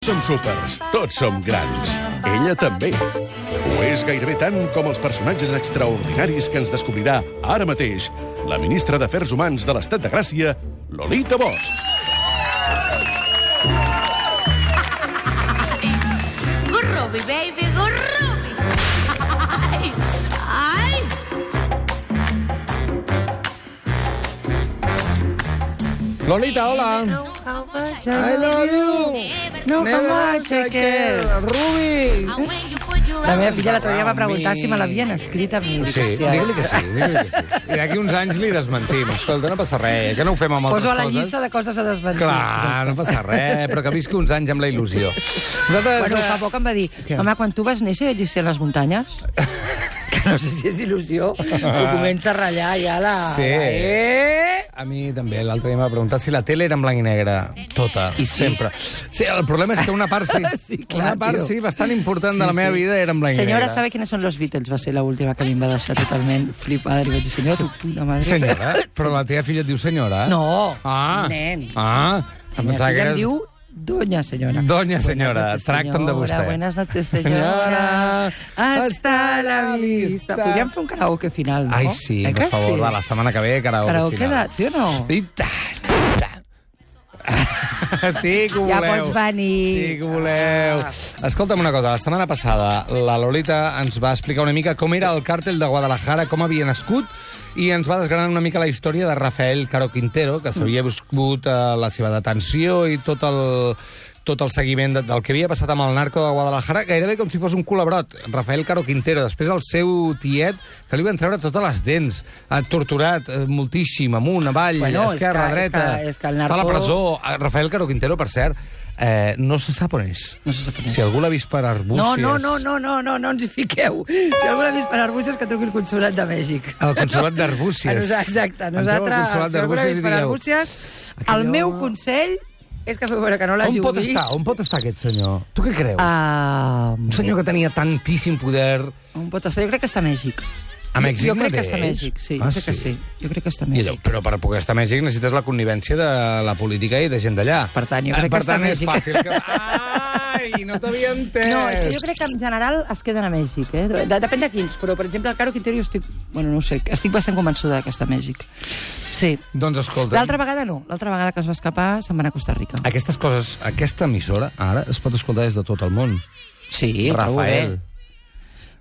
som súpers, tots som grans. Ella també. Ho és gairebé tant com els personatges extraordinaris que ens descobrirà ara mateix la ministra d'Afers Humans de l'Estat de Gràcia, Lolita Bosch. Gurrubi, baby, gurrubi. Ay, ay. Lolita, hola. I love you. No, Never cheque. Rubi. La meva filla l'altre dia va preguntar si me l'havien escrit a mi. Sí, digue-li que sí, digue-li que sí. I d'aquí uns anys li desmentim. Escolta, no passa res, que no ho fem amb altres Poso a la coses. llista de coses a desmentir. Clar, no passa res, però que visqui uns anys amb la il·lusió. Nosaltres... Bueno, eh, fa poc em va dir, Què? home, quan tu vas néixer ja existien les muntanyes? que no sé si és il·lusió, ho comença a ratllar ja la... Sí. la eh? A mi també, l'altre dia em va preguntar si la tele era en blanc i negre. Tota, I sí. sempre. Sí, el problema és que una part sí, Sí, clar, una part tio. sí, bastant important de la meva vida era en blanc i Senyora, negre. ¿sabe quiénes son los Beatles? Va ser l'última que a mi em va deixar totalment flipada. Li vaig dir, senyora, tu puta madre. Senyora? Però la teva filla et diu senyora? No, Ah, nen. Ah, La em meva pensava que eres... diu Doña señora. Doña señora, noches, tracta'm de vostè. Buenas noches, Senyora, senyora. Hasta la vista. Podríem fer un karaoke final, no? Ai, sí, eh per favor, sí? va, la setmana que ve, karaoke, Karaoke final. de... Sí o no? I tant, i tant. Sí que ho Ja voleu. pots venir. Sí que ho voleu. Escolta'm una cosa, la setmana passada la Lolita ens va explicar una mica com era el càrtel de Guadalajara, com havia nascut, i ens va desgranar una mica la història de Rafael Caro Quintero, que s'havia buscat eh, la seva detenció i tot el tot el seguiment de, del que havia passat amb el narco de Guadalajara, gairebé com si fos un culabrot. Rafael Caro Quintero, després el seu tiet, que li van treure totes les dents, ha torturat eh, moltíssim, amunt, avall, Bueno, és esquerra, que- és dreta. que- és que el Està a la narco- presó. Eh, Rafael Caro Quintero, per cert, eh, no se sap on és. No se sap on és. Si algú l'ha vist per Arbúcies... No, no, no, no, no, no, no ens hi fiqueu. Si algú l'ha vist per Arbúcies, que truqui el Consolat de Mèxic. El Consolat d'Arbúcies. Exacte. Nosaltres, si algú l'ha vist per Arbúcies, el meu consell és que feu veure que no On l'hàgiu pot vist. estar? On pot estar aquest senyor? Tu què creus? Ah, Un senyor que tenia tantíssim poder... on pot estar? Jo crec que està a Mèxic. A Mèxic jo, jo crec que mateix? està a Mèxic, sí. Ah, jo crec que sí? sí. Jo crec que està a I allò, Mèxic. però per poder estar a Mèxic necessites la connivència de la política i de gent d'allà. Per tant, jo Ah, crec que per està a tant, és Mèxic. fàcil que... Ai, no t'havia entès. No, és que jo crec que en general es queden a Mèxic, eh? De, depèn de quins, però, per exemple, el Caro Quintero estic... Bueno, no sé, estic bastant convençuda que està a Mèxic. Sí. Doncs escolta... L'altra vegada no. L'altra vegada que es va escapar se'n va anar a Costa Rica. Aquestes coses, aquesta emissora, ara, es pot escoltar des de tot el món. Sí, Rafael.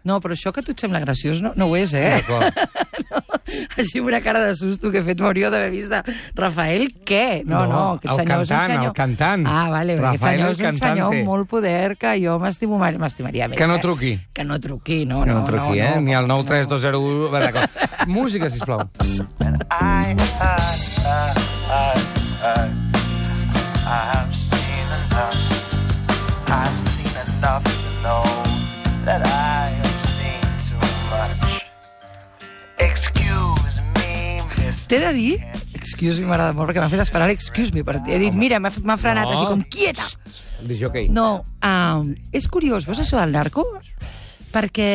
No, però això que a tu et sembla graciós no, no ho és, eh? D'acord. Així amb una cara de susto que he fet m'hauríeu d'haver vist de Rafael, què? No, no, No, aquest el senyor és un cantant, senyor... el cantant. Ah, vale, perquè aquest Rafael senyor el és un senyor cantante. amb molt poder que jo m'estimo m'estimaria més. Que no eh? truqui. Que no truqui, no, Que no, no truqui, no, eh? no, Ni al no. 93201... Va, d'acord. Música, sisplau. I, I, I, I, T'he de dir, excuse me, m'agrada molt, perquè m'ha fet esperar excuse me, perquè he dit, mira, m'ha frenat No. així com quieta. Dijòquei. No, um, és curiós, veus això del narco? Perquè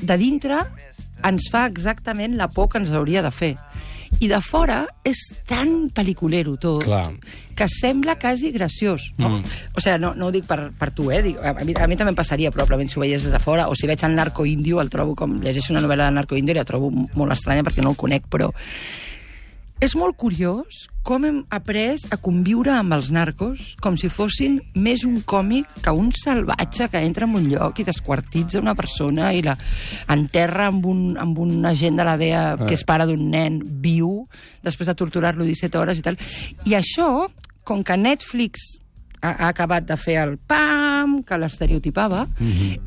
de dintre ens fa exactament la por que ens hauria de fer. I de fora és tan pel·liculero tot Clar. que sembla quasi graciós. No? Mm. O sigui, no, no ho dic per, per tu, eh? Dic, a, mi, a mi també em passaria, probablement, si ho veiés des de fora, o si veig el narco índio, el trobo com... Llegeixo una novel·la de narco índio i la trobo molt estranya perquè no el conec, però és molt curiós com hem après a conviure amb els narcos com si fossin més un còmic que un salvatge que entra en un lloc i desquartitza una persona i la enterra amb un, amb un agent de la DEA que és pare d'un nen viu després de torturar-lo 17 hores i tal. I això, com que Netflix ha, ha acabat de fer el pam, que l'estereotipava,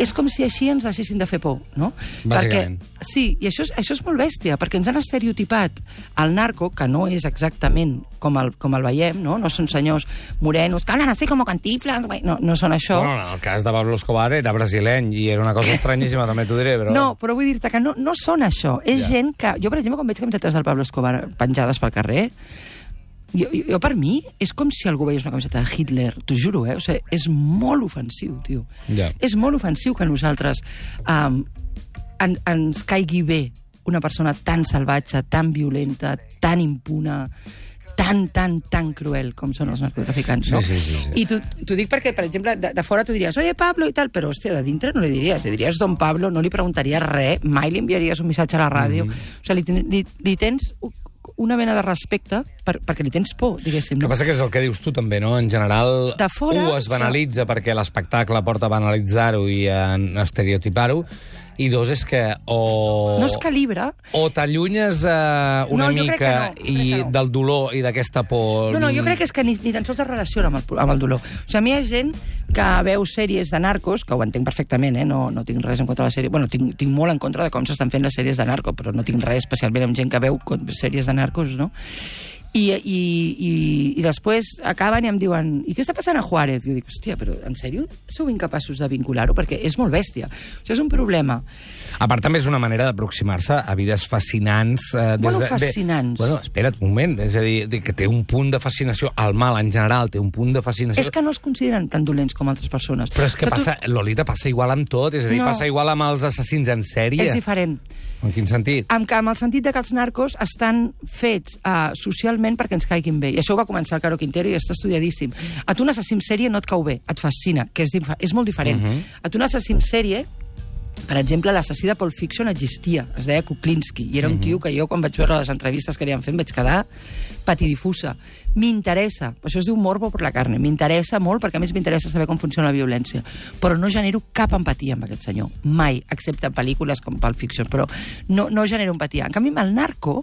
és com si així ens deixessin de fer por, no? Bàsicament. Perquè, sí, i això és, això és molt bèstia, perquè ens han estereotipat el narco, que no és exactament com el, com el veiem, no? No són senyors morenos, que hablan así como cantiflas, no, no són això. Bueno, en el cas de Pablo Escobar era brasileny i era una cosa estranyíssima, també t'ho diré, però... No, però vull dir-te que no, no són això. És ja. gent que... Jo, per exemple, quan veig camisetes del Pablo Escobar penjades pel carrer, jo, jo, jo per mi és com si algú veiés una camiseta de Hitler, t'ho juro, eh? O sigui, és molt ofensiu, tio. Ja. És molt ofensiu que nosaltres um, en, ens caigui bé una persona tan salvatge, tan violenta, tan impuna, tan, tan, tan cruel com són els narcotraficants, no? Sí, sí, sí, sí. I t'ho dic perquè, per exemple, de, de fora tu diries, oye, Pablo, i tal, però, hòstia, de dintre no li diries. Li diries Don Pablo, no li preguntaries res, mai li enviaries un missatge a la ràdio. Mhm. O sigui, li, li, li tens una mena de respecte per, perquè li tens por, diguéssim. El que No? passa que és el que dius tu també, no? En general, De fora, un, es banalitza perquè l'espectacle porta a banalitzar-ho i a estereotipar-ho, i dos, és que o... no es calibra O t'allunyes uh, una No, mica no, i que no. del dolor i d'aquesta por... No, no, jo crec que és que ni, ni tan sols es relaciona amb el, amb el dolor. O sigui, a mi hi ha gent que veu sèries de narcos, que ho entenc perfectament, eh? no, no tinc res en contra de la sèrie... Bueno, tinc, tinc molt en contra de com s'estan fent les sèries de narco, però no tinc res especialment amb gent que veu sèries de narcos, no? I, i, i, i després acaben i em diuen i què està passant a Juárez? Jo dic, hòstia, però en sèrio sou incapaços de vincular-ho? Perquè és molt bèstia. Sigui, és un problema. A part, també és una manera d'aproximar-se a vides fascinants. Eh, des Bueno, de, fascinants. De, bueno, espera't un moment. És a dir, de- que té un punt de fascinació. El mal, en general, té un punt de fascinació. És que no es consideren tan dolents com altres persones. Però és que tu- passa, Lolita passa igual amb tot, és a dir, No. passa igual amb els assassins en sèrie. És diferent. En quin sentit? que- amb el sentit de que els narcos estan fets uh, socialment perquè ens caiguin bé. I això ho va començar el Caro Quintero i està estudiadíssim. A tu un assassí en sèrie no et cau bé, et fascina, que és, és molt diferent. Uh -huh. A tu un assassí en sèrie per exemple, l'assassí de Pulp Fiction existia, es deia Kuklinski, i era un tio que jo, quan vaig veure les entrevistes que li han fet, vaig quedar patidifusa. M'interessa, això es diu morbo per la carne, m'interessa molt, perquè a més m'interessa saber com funciona la violència, però no genero cap empatia amb aquest senyor, mai, excepte en pel·lícules com Pulp Fiction, però no, no genero empatia. En canvi, amb el narco,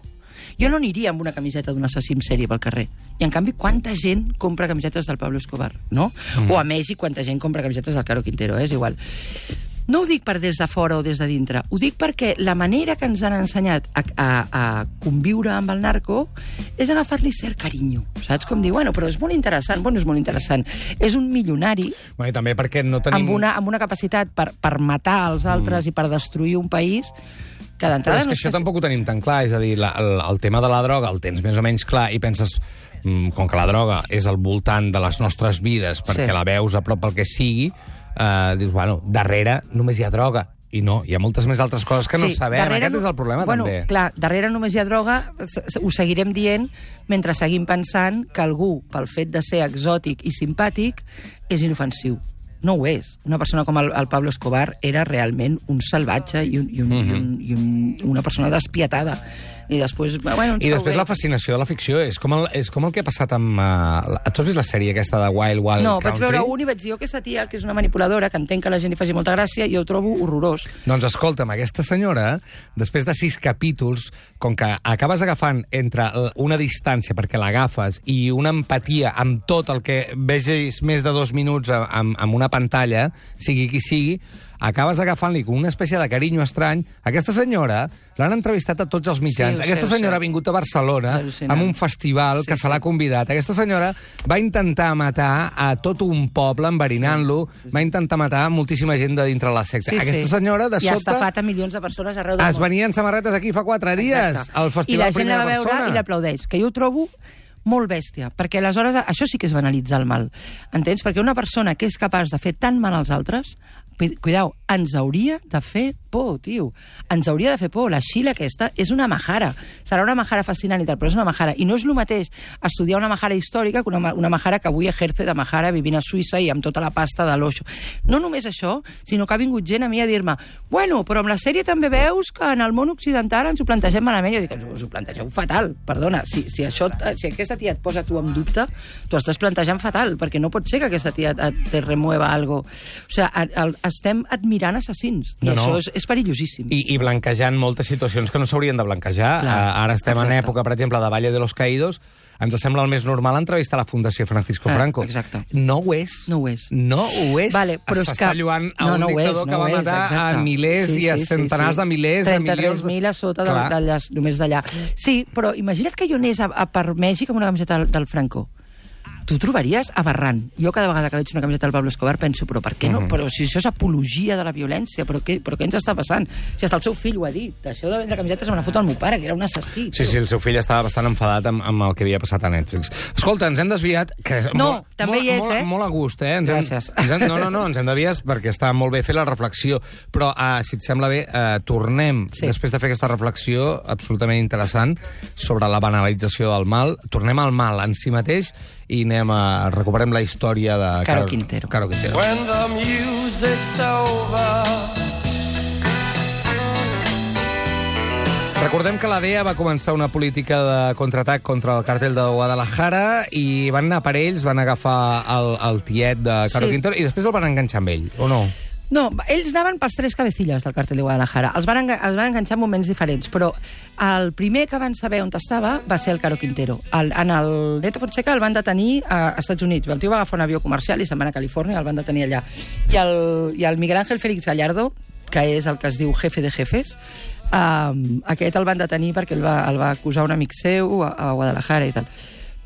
jo no aniria amb una camiseta d'un assassí en sèrie pel carrer. I, en canvi, quanta gent compra camisetes del Pablo Escobar, no? Mm. O a Mèxic, quanta gent compra camisetes del Caro Quintero, eh? és igual. No ho dic per des de fora o des de dintre, ho dic perquè la manera que ens han ensenyat a, a, a conviure amb el narco és agafar-li cert carinyo, saps? Com dir, bueno, però és molt interessant, bueno, és molt interessant. És un milionari Bueno, I també perquè no tenim... amb una, amb una capacitat per, per matar els altres mm. i per destruir un país que Però d'entrada és que no això tampoc ho tenim tan clar, és a dir, la, el, el tema de la droga el tens més o menys clar i penses, mm, com que la droga és al voltant de les nostres vides perquè Sí. la veus a prop el que sigui, eh, dius, bueno, darrere només hi ha droga. I no, hi ha moltes més altres coses que no sabem. darrere Aquest no- és el problema, bueno, també. clar, darrere només hi ha droga, ho seguirem dient mentre seguim pensant que algú, pel fet de ser exòtic i simpàtic, és inofensiu. No ho és. Una persona com el, el Pablo Escobar era realment un salvatge i, un, i, un, Mhm. i, un, i un, una persona despietada. I després, bueno, I després la fascinació de la ficció és com el, és com el que ha passat amb... Uh, la- tu has vist la sèrie aquesta de Wild Wild No, Country? vaig veure un i vaig dir, oh, aquesta tia, que és una manipuladora, que entenc que la gent li faci molta gràcia, i ho trobo horrorós. Doncs escolta'm, aquesta senyora, després de sis capítols, com que acabes agafant entre una distància perquè l'agafes i una empatia amb tot el que vegis més de dos minuts amb, amb una pantalla, sigui qui sigui, acabes agafant-li una espècie de carinyo estrany. Aquesta senyora l'han entrevistat a tots els mitjans. Sí, sé, Aquesta senyora ha vingut a Barcelona amb un festival Sí, que se sí. l'ha convidat. Aquesta senyora va intentar matar a tot un poble enverinant-lo, va intentar matar moltíssima gent de dintre la secta. Aquesta senyora, de I ha sobte, estafat a milions de persones arreu del es món. venien samarretes aquí fa quatre dies, Exacte. al I Festival la gent la va veure Persona. i l'aplaudeix, que jo ho trobo molt bèstia, perquè aleshores això sí que és banalitzar el mal. Entens? Perquè una persona que és capaç de fer tant mal als altres, cu- cuidao, ens hauria de fer por, tio. Ens hauria de fer por. La Xila aquesta és una majara. Serà una majara fascinant i tal, però és una majara. I no és el mateix estudiar una majara històrica que una, una majara que avui ejerce de majara vivint a Suïssa i amb tota la pasta de l'oixo. No només això, sinó que ha vingut gent a mi a dir-me bueno, però amb la sèrie també veus que en el món occidental ens ho plantegem malament. Jo dic, us, us ho plantegeu fatal, perdona. Si, si, això, si aquesta tia et posa tu en dubte, tu estàs plantejant fatal, perquè no pot ser que aquesta tia et, remueva algo. O sigui, a- el, estem admirant assassins, i No, no. això és, és perillosíssim. I, I blanquejant moltes situacions que no s'haurien de blanquejar. Clar, Uh, ara estem exacte. en època, per exemple, de Valle de los Caídos. Ens sembla el més normal entrevistar la Fundació Francisco Ah, Franco. exacte. No ho és. No ho és. No ho és. Vale, però S'està que- lluant a no, un no dictador és, que no va és, matar a exacte. milers Sí, i a sí, sí, centenars sí. de milers, de milions... 33.000 a sota de, Clar. d'allà, només d'allà. Sí, però imagina't que jo anés a, a per Mèxic amb una camiseta del, del Franco. Tu trobaries aberrant. Jo cada vegada que veig una camiseta del Pablo Escobar penso, però per què no? Però si això és apologia de la violència, però què, però què ens està passant? Si hasta el seu fill ho ha dit, deixeu de vendre camisetes, me n'ha fotut el meu pare, que era un assassí. Sí, sí, el seu fill estava bastant enfadat amb, amb el que havia passat a Netflix. Escolta, ens hem desviat... Que No, molt, també molt, hi és, molt, eh? Molt a gust, eh? Ens Gràcies. Hem, ens hem, no, no, no, ens hem desviat perquè està molt bé fer la reflexió. Però, uh, si et sembla bé, uh, tornem, Sí. després de fer aquesta reflexió absolutament interessant sobre la banalització del mal, tornem al mal en si mateix i anem a recuperem la història de Caro Quintero. Caro Quintero. When the music's over. Recordem que la DEA va començar una política de contraatac contra el càrtel de Guadalajara i van anar per ells, van agafar el, el tiet de Caro Sí. Quintero i després el van enganxar amb ell, o no? No, ells anaven pels tres cabecilles del càrtel de Guadalajara. Els van, els van enganxar en moments diferents, però el primer que van saber on estava va ser el Caro Quintero. El, en el Neto Fonseca el van detenir a Estats Units. El tio va agafar un avió comercial i se'n va a Califòrnia, el van detenir allà. I el, i el Miguel Ángel Félix Gallardo, que és el que es diu jefe de jefes, um, aquest el van detenir perquè el va, el va acusar un amic seu a, a Guadalajara i tal.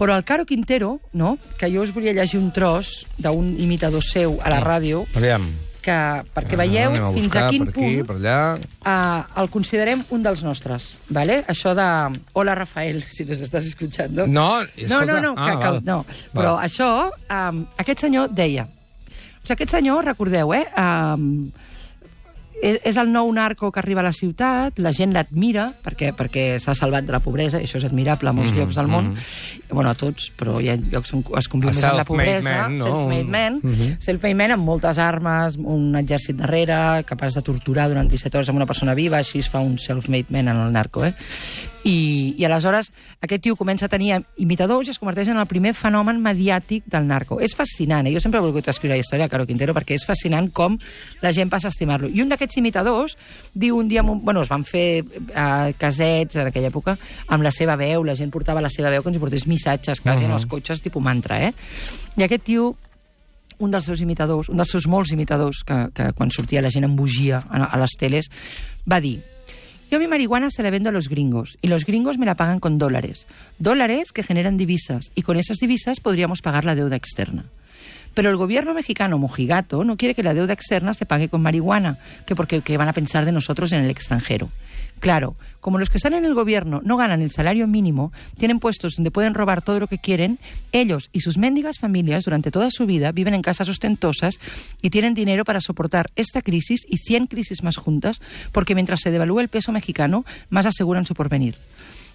Però el Caro Quintero, no? que jo us volia llegir un tros d'un imitador seu a la ràdio, Aviam. Que, perquè veieu Ah, a fins a quin per aquí, punt per allà... uh, el considerem un dels nostres. ¿vale? Això de... Hola, Rafael, si nos estàs escuchando. No, no, escolta, no, no, ah, que, que, val. no. Però això, um, aquest senyor deia... O sigui, aquest senyor, recordeu, eh? Um, és, és el nou narco que arriba a la ciutat, la gent l'admira perquè perquè s'ha salvat de la pobresa, i això és admirable a molts Mhm, llocs del món. Bueno, a tots, però hi ha llocs on es conviu més amb la pobresa. man, no? Self-made man. Mhm. Self-made man amb moltes armes, un exèrcit darrere, capaç de torturar durant 17 hores amb una persona viva, així es fa un self-made man en el narco, eh? I, I aleshores aquest tio comença a tenir imitadors i es converteix en el primer fenomen mediàtic del narco. És fascinant, eh? jo sempre he volgut escriure la història de Caro Quintero perquè és fascinant com la gent passa a estimar-lo. I un d'aquests imitadors diu un dia... Bueno, es van fer eh, casets en aquella època amb la seva veu, la gent portava la seva veu com si portés missatges quasi uh -huh. en els cotxes, tipus mantra, eh? I aquest tio un dels seus imitadors, un dels seus molts imitadors, que, que quan sortia la gent embogia a, a les teles, va dir yo mi marihuana se la vendo a los gringos y los gringos me la pagan con dólares. Dólares que generan divisas y con esas divisas podríamos pagar la deuda externa. Pero el gobierno mexicano mojigato no quiere que la deuda externa se pague con marihuana, que porque que van a pensar de nosotros en el extranjero. Claro, como los que están en el gobierno no ganan el salario mínimo, tienen puestos donde pueden robar todo lo que quieren, ellos y sus mendigas familias durante toda su vida viven en casas ostentosas y tienen dinero para soportar esta crisis y 100 crisis más juntas, porque mientras se devalúa el peso mexicano, más aseguran su porvenir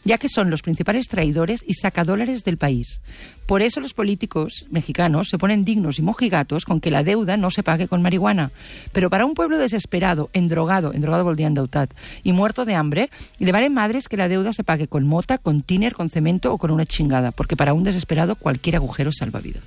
ya que son los principales traidores y sacadólares del país. Por eso los políticos mexicanos se ponen dignos y mojigatos con que la deuda no se pague con marihuana. Pero para un pueblo desesperado, endrogado, endrogado vol dir endeutat, y muerto de hambre, le valen madres que la deuda se pague con mota, con tiner, con cemento o con una chingada, porque para un desesperado cualquier agujero salva vidas.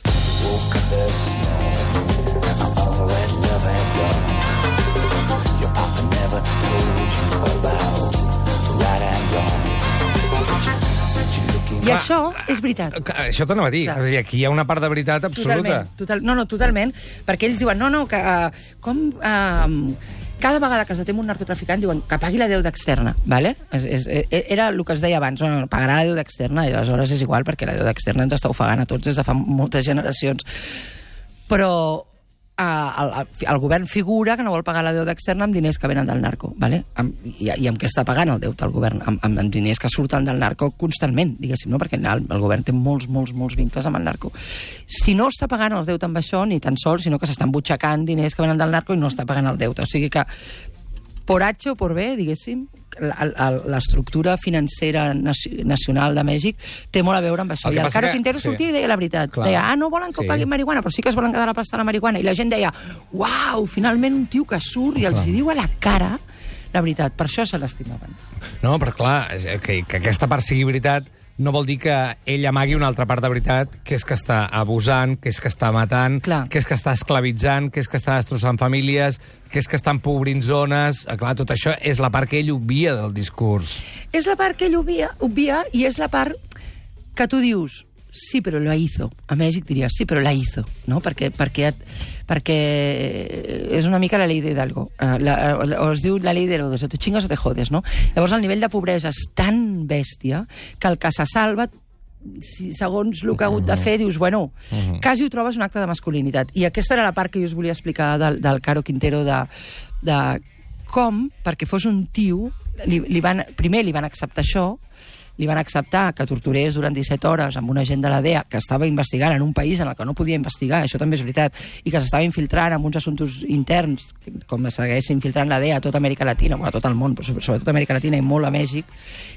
I Clar, això és veritat. Això t'anava a dir. Clar. És a dir, aquí hi ha una part de veritat absoluta. Totalment, total, no, no, totalment, perquè ells diuen, no, no, que uh, com... Uh, cada vegada que es detem un narcotraficant diuen que pagui la deuda externa, ¿vale? És, és, eh, era el que es deia abans, no, no, pagarà la deuda externa, i aleshores és igual, perquè la deuda externa ens està ofegant a tots des de fa moltes generacions. Però el, el, govern figura que no vol pagar la deuda externa amb diners que venen del narco, ¿vale? Amb, i, I amb què està pagant el deute el govern? Amb, amb, amb diners que surten del narco constantment, diguéssim, no? perquè el, el govern té molts, molts, molts vincles amb el narco. Si no està pagant el deute amb això, ni tan sols, sinó que s'estan butxacant diners que venen del narco i no està pagant el deute. O sigui que, por H o por B, diguéssim, l'estructura financera naci- nacional de Mèxic té molt a veure amb això. I el Caro que- Quintero sí. sortia i deia la veritat. Clar. Deia, ah, no volen que Sí. paguin marihuana, però sí que es volen quedar la pasta de la marihuana. I la gent deia, uau, finalment un tio que surt i els hi diu a la cara la veritat. Per això se l'estimaven. No, però clar, que, que aquesta part sigui veritat no vol dir que ell amagui una altra part de veritat, que és que està abusant, que és que està matant, Clar. que és que està esclavitzant, que és que està destrossant famílies, que és que està empobrint zones... Eh, Clar, tot això és la part que ell obvia del discurs. És la part que ell obvia, obvia i és la part que tu dius sí, però la hizo. A Mèxic diries, sí, però la hizo, no? Perquè, perquè, perquè és una mica la llei d'Hidalgo. Uh, la, uh, o es diu la llei de Herodes, o te chingas o te jodes, no? Llavors el nivell de pobresa és tan bèstia que el que se salva si, segons el que ha hagut de fer, dius, bueno, quasi ho trobes un acte de masculinitat. I aquesta era la part que jo us volia explicar del, del Caro Quintero de, de com, perquè fos un tio, li, li van, primer li van acceptar això, li van acceptar que torturés durant 17 hores amb un agent de la DEA que estava investigant en un país en el que no podia investigar, això també és veritat, i que s'estava infiltrant en uns assumptes interns, com segueix infiltrant la DEA a tota Amèrica Latina, bueno, a tot el món, però sobretot a Amèrica Latina i molt a Mèxic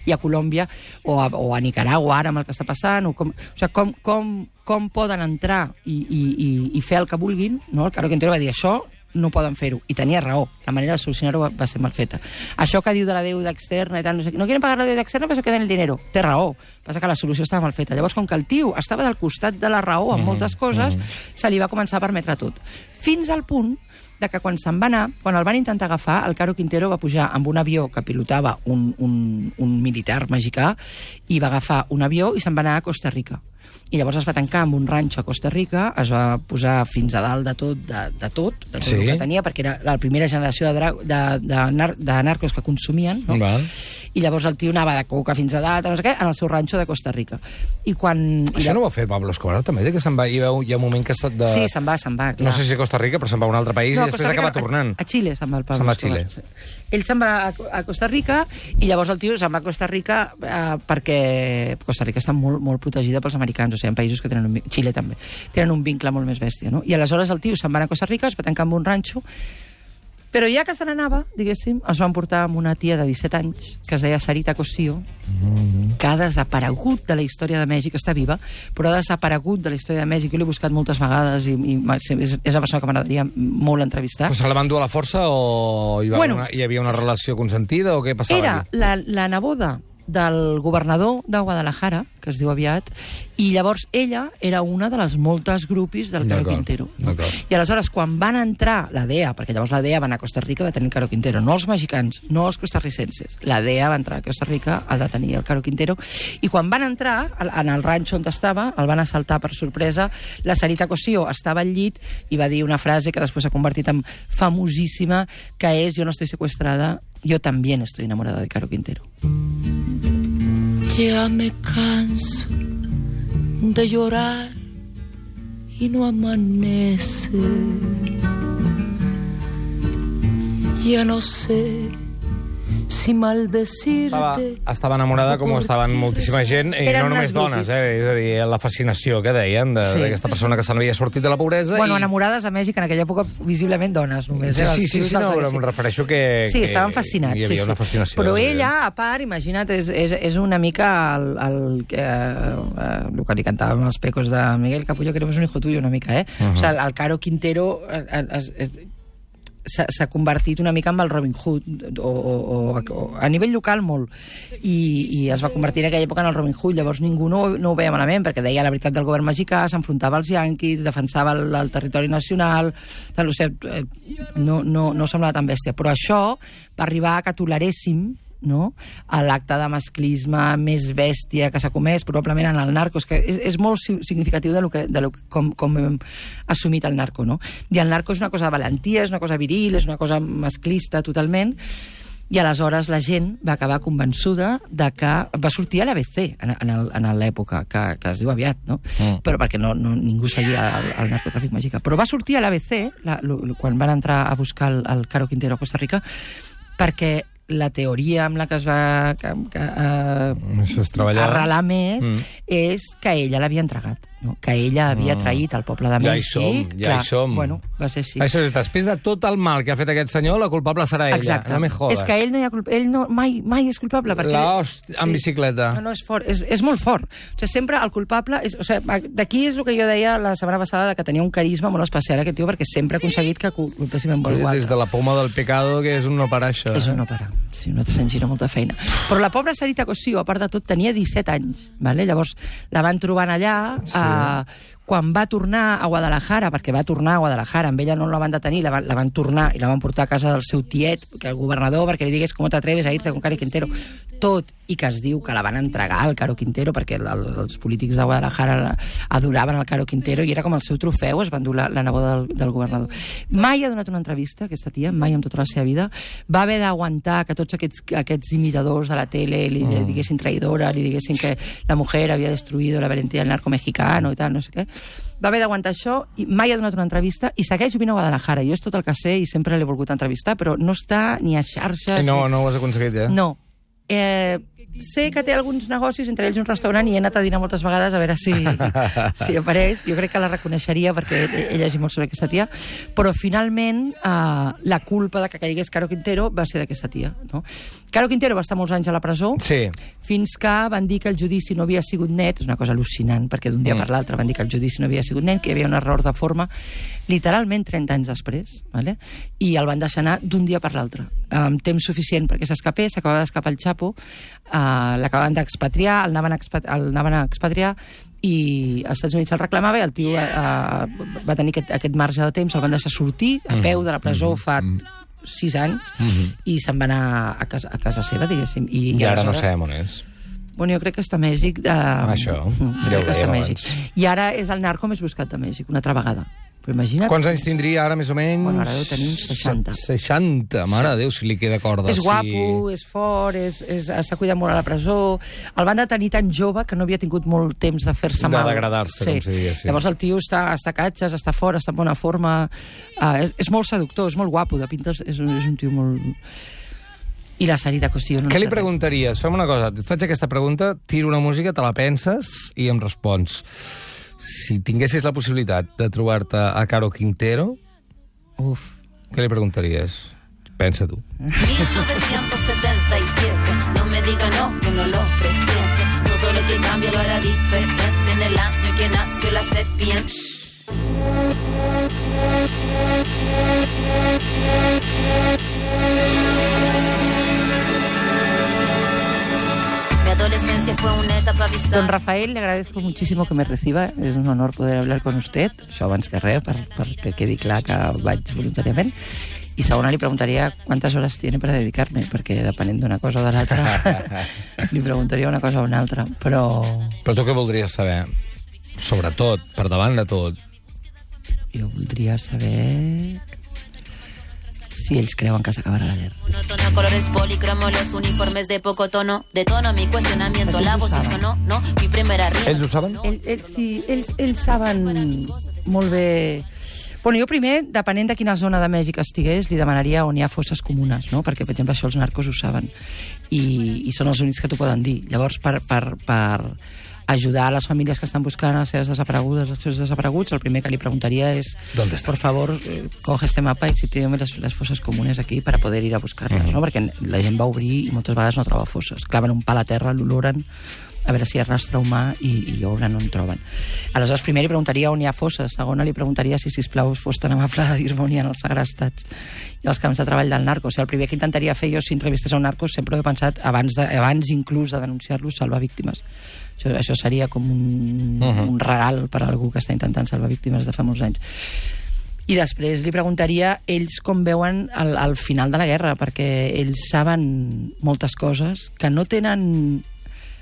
i a Colòmbia, o a, o a Nicaragua ara amb el que està passant, o com, o sigui, com, com, com poden entrar i, i, i, i fer el que vulguin, no? el Caro Quintero va dir això no poden fer-ho. I tenia raó. La manera de solucionar-ho va, va ser mal feta. Això que diu de la deuda externa i tal, no sé què, no quieren pagar la deuda externa, però se queden el dinero. Té raó. Passa que la solució estava mal feta. Llavors, com que el tio estava del costat de la raó en moltes coses, se li va començar a permetre tot. Fins al punt de que quan se'n va anar, quan el van intentar agafar, el Caro Quintero va pujar amb un avió que pilotava un, un, un militar mexicà i va agafar un avió i se'n va anar a Costa Rica i llavors es va tancar amb un ranxo a Costa Rica, es va posar fins a dalt de tot, de, de tot, de tot Sí. el que tenia, perquè era la primera generació de, de, de, nar de narcos que consumien, no? Val. i llavors el tio anava de coca fins a dalt, no sé què, en el seu ranxo de Costa Rica. I quan... i Això la- no ho va fer Pablo Escobar també, que se'n va, hi ha, un moment que ha estat de... Sí, se'n va, se'n va, clar. No sé si a Costa Rica, però se'n va a un altre país i a després acaba no, tornant. A, a Xile se'n va el Pablo Se'n va a Escobar, Xile. sí. Ell se'n va a, Costa Rica i llavors el tio se'n va a Costa Rica eh, perquè Costa Rica està molt, molt protegida pels americans, o sigui, en països que tenen un... Xile també. Tenen un vincle molt més bèstia, no? I aleshores el tio se'n va a Costa Rica, es va tancar en un ranxo, però ja que se n'anava, diguéssim, es van portar amb una tia de 17 anys, que es deia Sarita Cosío, que ha desaparegut de la història de Mèxic, està viva, però ha desaparegut de la història de Mèxic. Jo l'he buscat moltes vegades i, i és, és la persona que m'agradaria molt entrevistar. Però se la van dur a la força o hi, va Bueno. una, hi havia una relació consentida o què passava Era aquí? la, la neboda del governador de Guadalajara, que es diu aviat, i llavors ella era una de les moltes grupis del Caro Quintero. d'acord. I aleshores, quan van entrar la DEA, perquè llavors la DEA va anar a Costa Rica a detenir el Caro Quintero, no els mexicans, no els costarricenses, la DEA va entrar a Costa Rica a detenir el Caro Quintero, i quan van entrar, en el ranxo on estava, el van assaltar per sorpresa, la Sarita Cosío estava al llit i va dir una frase que després s'ha convertit en famosíssima, que és, jo no estoy secuestrada, yo también estoy enamorada de Caro Quintero. Ya me canso de llorar y no amanece. Ya no sé si Estava, maldecirte. estava enamorada com ho estaven moltíssima gent, i Eren no només dones, eh? és a dir, la fascinació que deien de- Sí. d'aquesta persona que se n'havia sortit de la pobresa. Bueno, i... enamorades a Mèxic en aquella època, visiblement dones, només. Sí, eh? sí, Els sí, sí, els no, em refereixo que... Sí, que estaven fascinats. Hi havia sí, sí. una fascinació. Però sí. ella, a part, imagina't, és, és, és una mica el, el, que, eh, el que li cantàvem als pecos de Miguel Capullo, que éramos un hijo tuyo, una mica, eh? Uh -huh. O sigui, el, el Caro Quintero eh, eh, es, es, s'ha convertit una mica en el Robin Hood o, o, o, o a nivell local molt. I, i es va convertir en aquella època en el Robin Hood. Llavors ningú no, no ho veia malament perquè deia la veritat del govern mexicà, s'enfrontava als yanquis defensava el, el territori nacional tal, o sigui, eh, no, no, no semblava tan bèstia. Però això va arribar a que toleréssim no? a l'acte de masclisme més bèstia que s'ha comès, probablement en el narcos, que és, és molt si- significatiu de, lo que, de lo que, com, com hem assumit el narco. No? I el narco és una cosa de valentia, és una cosa viril, és una cosa masclista totalment, i aleshores la gent va acabar convençuda de que va sortir a l'ABC en, en, l'època, que, que es diu aviat, no? Mm. Però perquè no, no, ningú seguia el, el narcotràfic mexicà. Però va sortir a l'ABC, la, quan van entrar a buscar el, el Caro Quintero a Costa Rica, perquè la teoria amb la que es va que, que, treballar. arrelar més Mm. és que ella l'havia entregat? Que ella havia Mm. traït el poble de Ja hi Mèxic. som, ja hi som. Bueno, va ser així. Això és, després de tot el mal que ha fet aquest senyor, la culpable serà ella. Exacte. No me jodes. és que ell no hi ha culpa, ell no, mai, mai és culpable. Perquè... La host en bicicleta. No, no, és fort, és, és molt fort. O sigui, sempre el culpable... És, o sigui, d'aquí és el que jo deia la setmana passada, de que tenia un carisma molt especial aquest tio, perquè sempre ha aconseguit que culpéssim algú altre. Des de la poma del pecado, que és un no parar, això. És eh? un no parar. Sí, no se'n gira molta feina. Però la pobra Sarita Cosío, a part de tot, tenia 17 anys. Vale? Llavors, la van trobant allà, sí. Eh, quan va tornar a Guadalajara, perquè va tornar a Guadalajara, amb ella no la van detenir, la van, la van tornar i la van portar a casa del seu tiet, que el governador, perquè li digués com t'atreves a irte con Caro Quintero, tot, i que es diu que la van entregar al Caro Quintero, perquè el, el, els polítics de Guadalajara la- adoraven el Caro Quintero i era com el seu trofeu, es va endur la, la neboda del, del governador. Mai ha donat una entrevista, aquesta tia, mai en tota la seva vida. Va haver d'aguantar que tots aquests, aquests imitadors de la tele li, li diguessin traïdora, li diguessin que la mujer havia destruïdo la valentía del narco mexicano i tal, no sé què. Va haver d'aguantar això i mai ha donat una entrevista i segueix vivint a Guadalajara. Jo és tot el que sé i sempre l'he volgut entrevistar, però no està ni a xarxes... I no, ni... no ho has aconseguit, eh? No. Eh, sé que té alguns negocis, entre ells un restaurant, i he anat a dinar moltes vegades a veure si, si apareix. Jo crec que la reconeixeria perquè he llegit molt sobre aquesta tia. Però finalment eh, la culpa de que caigués Caro Quintero va ser d'aquesta tia. No? Caro Quintero va estar molts anys a la presó Sí. fins que van dir que el judici no havia sigut net, és una cosa al·lucinant, perquè d'un dia Mm. per l'altre van dir que el judici no havia sigut net, que hi havia un error de forma, literalment 30 anys després, vale? i el van deixar anar d'un dia per l'altre, amb temps suficient perquè s'escapés, s'acabava d'escapar el Chapo, uh, l'acabaven d'expatriar, el, anaven el anaven a expatriar, i als Estats Units el reclamava i el tio uh, va tenir aquest, aquest marge de temps, el van deixar sortir a peu de la presó fa sis anys i se'n va anar a casa, a casa seva, diguéssim. I, I ara no sabem on és. Bueno, jo crec que està a Mèxic. De... Això, Mm, ja jo ho crec que està a Mèxic. I ara és el narco més buscat de Mèxic, una altra vegada. Però imagina't... Quants anys tindria ara, més o menys? Bueno, ara deu tenir uns 60. 60, mare de Déu, si li queda corda. És sí. guapo, és fort, és- és- s'ha cuidat molt a la presó. El van detenir tan jove que no havia tingut molt temps de fer-se De mal. degradar-se, com si diguéssim. Llavors el tio està, està a catxes, està fort, està en bona forma. Uh, és, és molt seductor, és molt guapo, de pintes és, un- és un tio molt... I la Sarita Costillo no Què li preguntaries? Fem una cosa, et faig aquesta pregunta, tiro una música, te la penses i em respons. Si tinguessis la possibilitat de trobar-te a Caro Quintero, Uf. què li preguntaries? Pensa tu. 1977, no me diga no, que no lo presiente. Todo lo que cambia lo hará diferente en el año que nació la serpiente. Mi adolescencia fue una etapa Don bizarra. Rafael, le agradezco muchísimo que me reciba. Es un honor poder hablar con usted. Això abans que res, per, perquè quedi clar que vaig voluntàriament. I segona, li preguntaria quantes hores tiene per dedicar-me, perquè depenent d'una cosa o de l'altra, li preguntaria una cosa o una altra. Però Però tu què voldries saber? Sobretot, per davant de tot. jo voldria saber si ells creuen que s'acabarà la guerra. Monótono, colores policromos, los uniformes de poco tono. De tono mi cuestionamiento, la voz hizo no, no, mi primera rima. Ells ho saben? Ell, ells, sí, ells, ells saben molt bé... Bueno, jo primer, depenent de quina zona de Mèxic estigués, li demanaria on hi ha fosses comunes, no? perquè, per exemple, això els narcos ho saben. I, i són els únics que t'ho poden dir. Llavors, per, per, per ajudar a les famílies que estan buscant les seves desaparegudes, els seus desapareguts, el primer que li preguntaria és, por favor, eh, coge este mapa y sitúame las, las fosses comunes aquí para poder ir a buscar-les, no? perquè la gent va obrir i moltes vegades no troba fosses. Claven un pal a terra, l'oloren, a veure si hi ha rastre humà i, i obren no en troben. Aleshores, primer li preguntaria on hi ha fosses, segona li preguntaria si, sisplau, fos tan amable de dir-me on hi ha els segrestats i els camps de treball del narco. O sigui, el primer que intentaria fer jo si entrevistés a un narco sempre he pensat, abans, de, abans inclús de denunciar-los, salvar víctimes. Això, això seria com un, uh -huh. un regal per a algú que està intentant salvar víctimes de fa molts anys. I després li preguntaria ells com veuen el, el final de la guerra, perquè ells saben moltes coses que no tenen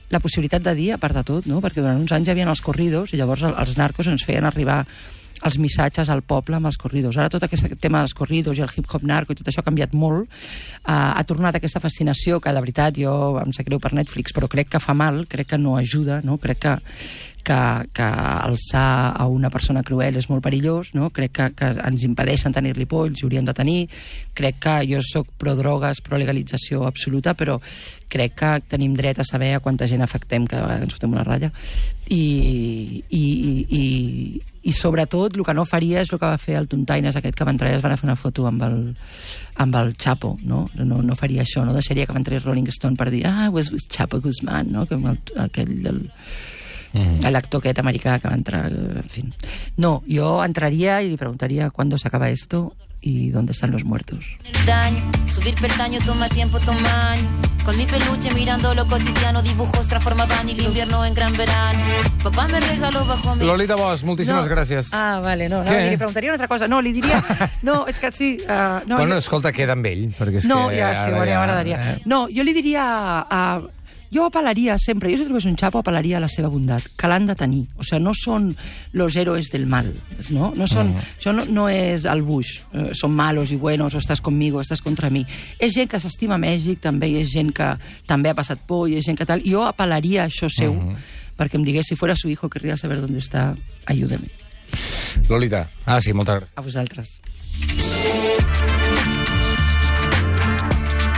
la possibilitat de dir, a part de tot, no? perquè durant uns anys hi havia els corridos i llavors el- els narcos ens feien arribar els missatges al poble amb els corridos. Ara tot aquest tema dels corridos i el hip-hop narco i tot això ha canviat molt. Uh, ha tornat aquesta fascinació que, de veritat, jo em sap greu per Netflix, però crec que fa mal, crec que no ajuda, no? crec que, que, que alçar a una persona cruel és molt perillós, no? crec que, que ens impedeixen tenir-li por, els hauríem de tenir, crec que jo sóc pro drogues, pro legalització absoluta, però crec que tenim dret a saber a quanta gent afectem cada vegada que ens fotem una ratlla i, i, i, i, i sobretot el que no faria és el que va fer el Tuntaines aquest que va entrar i es van fer una foto amb el, amb el Chapo no? No, no faria això, no deixaria que va entrar Rolling Stone per dir ah, was, was Chapo Guzmán no? com el, aquell del, Mm. l'actor aquest americà que va entrar, en fi. No, jo entraria i li preguntaria quan s'acaba esto y ¿dónde están los muertos? el daño. Subir peldaño toma tiempo, toma. Con mi peluche mirando lo cotidiano, dibujos transformaban el invierno en gran verano. Papá me regaló bajo mi... Lolita Bosch, moltíssimes No. gràcies. Ah, vale, no, no, Què? li preguntaria una altra cosa. No, li diria... No, és que sí... Uh, no, bueno, jo- escolta, queda amb ell, perquè és no, que... ja, sí, ara bueno, ja m'agradaria. eh? No, jo li diria... Uh, jo apel·laria sempre, jo si trobés un xapo apel·laria a la seva bondat, que l'han de tenir. O sigui, no són los héroes del mal, no? no són, Això no, no és el Bush, eh, són malos i buenos, o estàs conmigo, o estàs contra mi. És gent que s'estima Mèxic, també, és gent que també ha passat por, i és gent que tal. Jo apel·laria a això seu, perquè em digués, si fuera su hijo, querría saber dónde está, ayúdeme. Lolita, ah, sí, moltes gràcies. A vosaltres.